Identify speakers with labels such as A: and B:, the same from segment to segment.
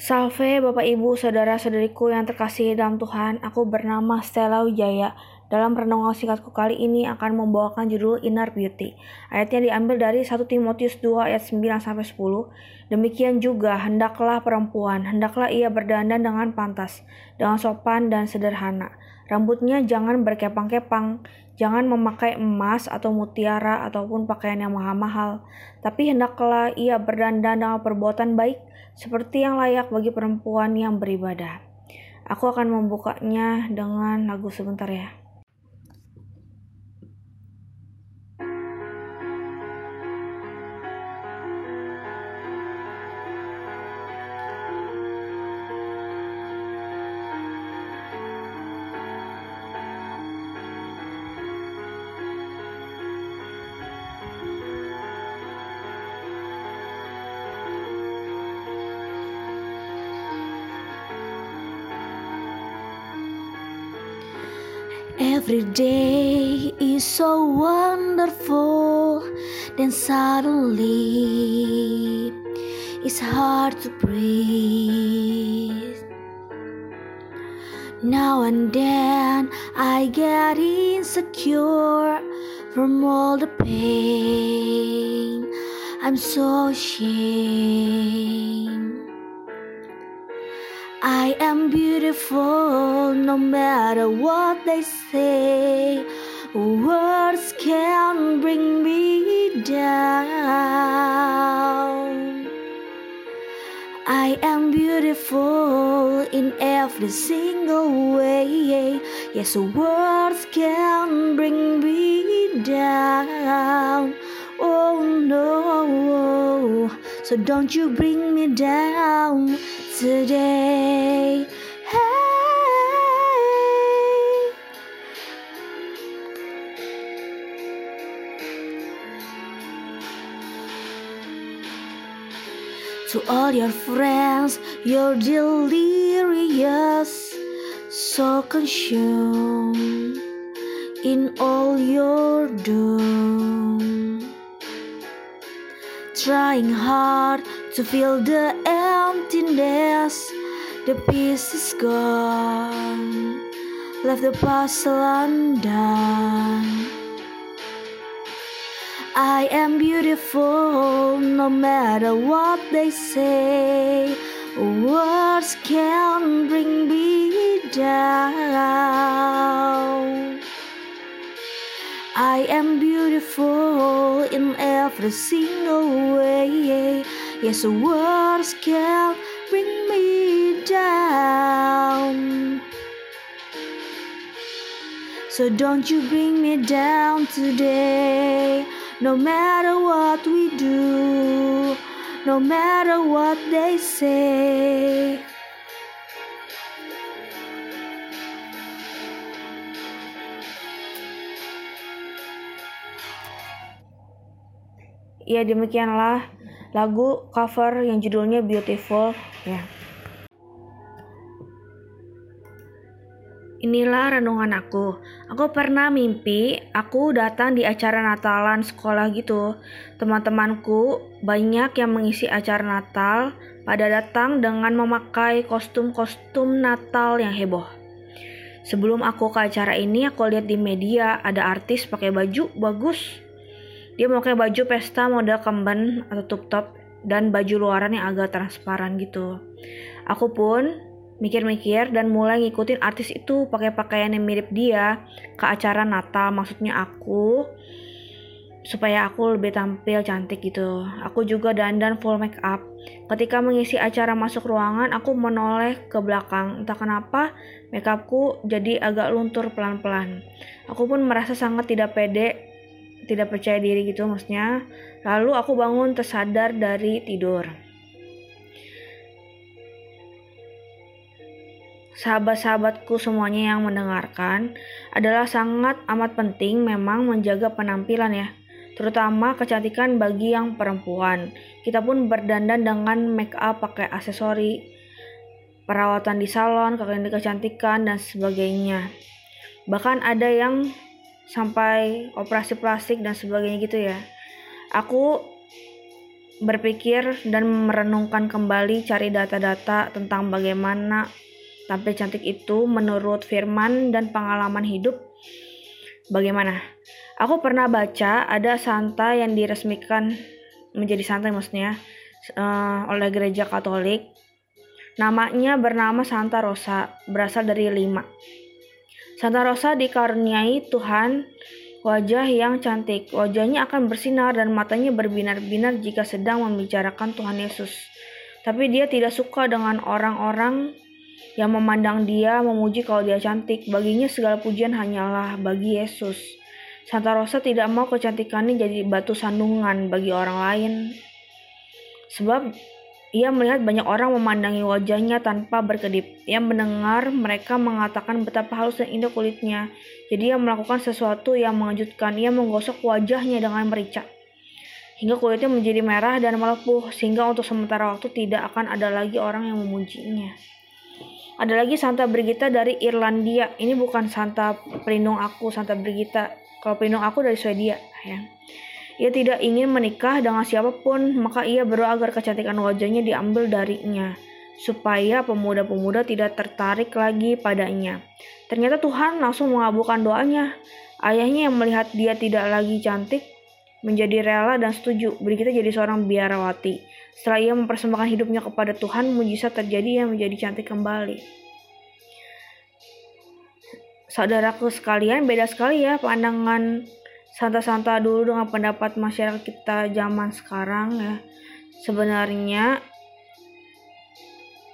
A: Salve Bapak Ibu Saudara-saudariku yang terkasih dalam Tuhan. Aku bernama Stella Wijaya Dalam renungan singkatku kali ini akan membawakan judul Inner Beauty Ayatnya diambil dari 1 Timotius 2 ayat 9-10 Demikian juga hendaklah perempuan Hendaklah ia berdandan dengan pantas Dengan sopan dan sederhana Rambutnya jangan berkepang-kepang Jangan memakai emas atau mutiara ataupun pakaian yang mahal-mahal, tapi hendaklah ia berdandan dengan perbuatan baik seperti yang layak bagi perempuan yang beribadah. Aku akan membukanya dengan lagu sebentar ya.
B: Every day is so wonderful, then suddenly it's hard to breathe. Now and then I get insecure from all the pain. I'm so ashamed. I am beautiful no matter what they say. Words can bring me down. I am beautiful in every single way. Yes, words can bring me down. Oh no, so don't you bring me down today. Hey. To all your friends, you're delirious, so consumed in all your doom. Trying hard to fill the emptiness, the peace is gone, left the puzzle undone. I am beautiful no matter what they say. Words can bring me down. I am beautiful in every single way. Yes, words can bring me down. So don't you bring me down today. No matter what we do, no matter what they say.
A: Ya demikianlah lagu cover yang judulnya Beautiful ya. Inilah renungan aku. Aku pernah mimpi aku datang di acara Natalan sekolah gitu. Teman-temanku banyak yang mengisi acara Natal pada datang dengan memakai kostum-kostum Natal yang heboh. Sebelum aku ke acara ini, aku lihat di media ada artis pakai baju bagus. Dia pakai baju pesta model kemben atau tup top dan baju luaran yang agak transparan gitu. Aku pun mikir-mikir dan mulai ngikutin artis itu pakai pakaian yang mirip dia ke acara Natal maksudnya aku supaya aku lebih tampil cantik gitu. Aku juga dandan full make up. Ketika mengisi acara masuk ruangan, aku menoleh ke belakang. Entah kenapa, make upku jadi agak luntur pelan-pelan. Aku pun merasa sangat tidak pede, tidak percaya diri gitu maksudnya. Lalu aku bangun tersadar dari tidur. sahabat-sahabatku semuanya yang mendengarkan adalah sangat amat penting memang menjaga penampilan ya, terutama kecantikan bagi yang perempuan. Kita pun berdandan dengan make up pakai aksesori, perawatan di salon, klinik kecantikan dan sebagainya. Bahkan ada yang sampai operasi plastik dan sebagainya gitu ya. Aku berpikir dan merenungkan kembali cari data-data tentang bagaimana tampil cantik itu menurut firman dan pengalaman hidup bagaimana. Aku pernah baca ada santa yang diresmikan menjadi santa maksudnya uh, oleh gereja Katolik. Namanya bernama Santa Rosa, berasal dari lima. Santa Rosa dikaruniai Tuhan wajah yang cantik. Wajahnya akan bersinar dan matanya berbinar-binar jika sedang membicarakan Tuhan Yesus. Tapi dia tidak suka dengan orang-orang yang memandang dia memuji kalau dia cantik. Baginya segala pujian hanyalah bagi Yesus. Santa Rosa tidak mau kecantikannya jadi batu sandungan bagi orang lain. Sebab ia melihat banyak orang memandangi wajahnya tanpa berkedip. Ia mendengar mereka mengatakan betapa halus dan indah kulitnya. Jadi ia melakukan sesuatu yang mengejutkan. Ia menggosok wajahnya dengan merica. Hingga kulitnya menjadi merah dan melepuh. Sehingga untuk sementara waktu tidak akan ada lagi orang yang memujinya. Ada lagi Santa Brigita dari Irlandia. Ini bukan Santa pelindung aku, Santa Brigita. Kalau pelindung aku dari Swedia, ya. Ia tidak ingin menikah dengan siapa pun, maka ia berdoa agar kecantikan wajahnya diambil darinya, supaya pemuda-pemuda tidak tertarik lagi padanya. Ternyata Tuhan langsung mengabulkan doanya. Ayahnya yang melihat dia tidak lagi cantik, menjadi rela dan setuju. Brigita jadi seorang biarawati. Setelah ia mempersembahkan hidupnya kepada Tuhan, mujizat terjadi yang menjadi cantik kembali. Saudaraku sekalian, beda sekali ya pandangan santa-santa dulu dengan pendapat masyarakat kita zaman sekarang ya. Sebenarnya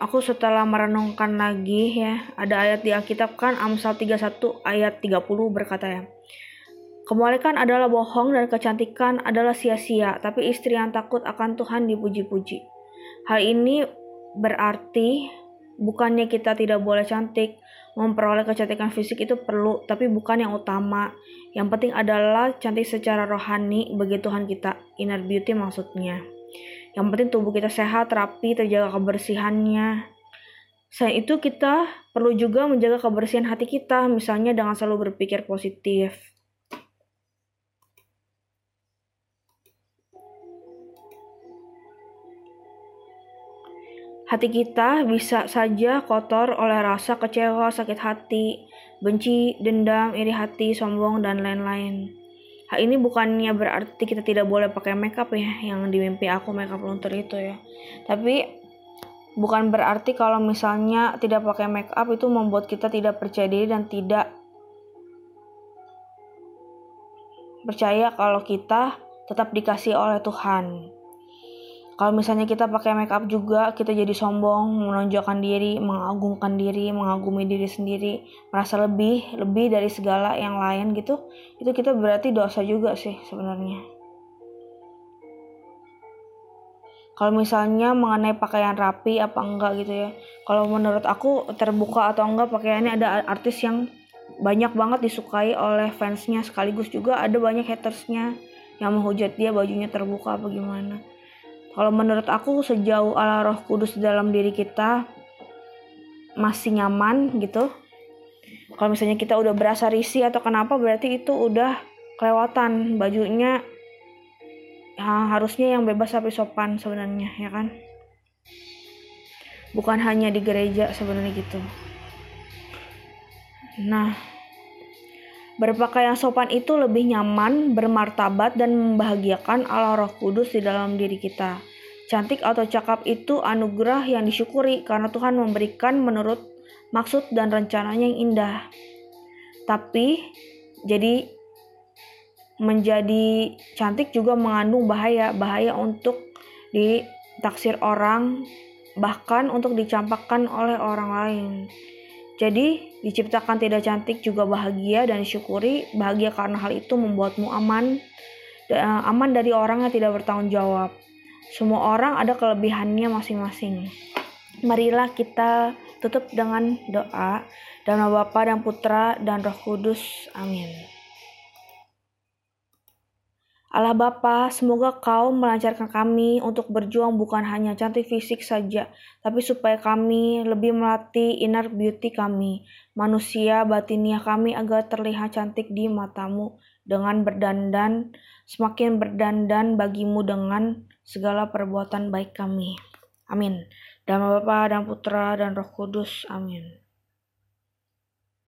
A: aku setelah merenungkan lagi ya, ada ayat di Alkitab kan Amsal 31 ayat 30 berkata ya. Kemolikan adalah bohong dan kecantikan adalah sia-sia, tapi istri yang takut akan Tuhan dipuji-puji. Hal ini berarti bukannya kita tidak boleh cantik, memperoleh kecantikan fisik itu perlu, tapi bukan yang utama. Yang penting adalah cantik secara rohani bagi Tuhan kita, inner beauty maksudnya. Yang penting tubuh kita sehat, rapi, terjaga kebersihannya. Selain itu kita perlu juga menjaga kebersihan hati kita, misalnya dengan selalu berpikir positif. Hati kita bisa saja kotor oleh rasa kecewa, sakit hati, benci, dendam, iri hati, sombong, dan lain-lain. Hal ini bukannya berarti kita tidak boleh pakai makeup ya, yang di mimpi aku makeup luntur itu ya. Tapi bukan berarti kalau misalnya tidak pakai makeup itu membuat kita tidak percaya diri dan tidak percaya kalau kita tetap dikasih oleh Tuhan. Kalau misalnya kita pakai make up juga, kita jadi sombong, menonjolkan diri, mengagungkan diri, mengagumi diri sendiri, merasa lebih, lebih dari segala yang lain gitu, itu kita berarti dosa juga sih sebenarnya. Kalau misalnya mengenai pakaian rapi apa enggak gitu ya. Kalau menurut aku terbuka atau enggak pakaiannya ada artis yang banyak banget disukai oleh fansnya sekaligus juga ada banyak hatersnya yang menghujat dia bajunya terbuka apa gimana kalau menurut aku sejauh Allah Roh Kudus dalam diri kita masih nyaman gitu. Kalau misalnya kita udah berasa risih atau kenapa berarti itu udah kelewatan bajunya ya, harusnya yang bebas tapi sopan sebenarnya ya kan. Bukan hanya di gereja sebenarnya gitu. Nah, Berpakaian sopan itu lebih nyaman, bermartabat, dan membahagiakan Allah Roh Kudus di dalam diri kita. Cantik atau cakap itu anugerah yang disyukuri karena Tuhan memberikan menurut maksud dan rencananya yang indah. Tapi, jadi menjadi cantik juga mengandung bahaya, bahaya untuk ditaksir orang, bahkan untuk dicampakkan oleh orang lain. Jadi, diciptakan tidak cantik juga bahagia dan disyukuri. Bahagia karena hal itu membuatmu aman, aman dari orang yang tidak bertanggung jawab. Semua orang ada kelebihannya masing-masing. Marilah kita tutup dengan doa. Nama Bapa dan Putra dan Roh Kudus. Amin. Allah Bapa, semoga Kau melancarkan kami untuk berjuang bukan hanya cantik fisik saja, tapi supaya kami lebih melatih inner beauty kami, manusia batiniah kami agar terlihat cantik di matamu. dengan berdandan, semakin berdandan bagimu dengan segala perbuatan baik kami. Amin. Dalam Bapa dan Putra dan Roh Kudus. Amin.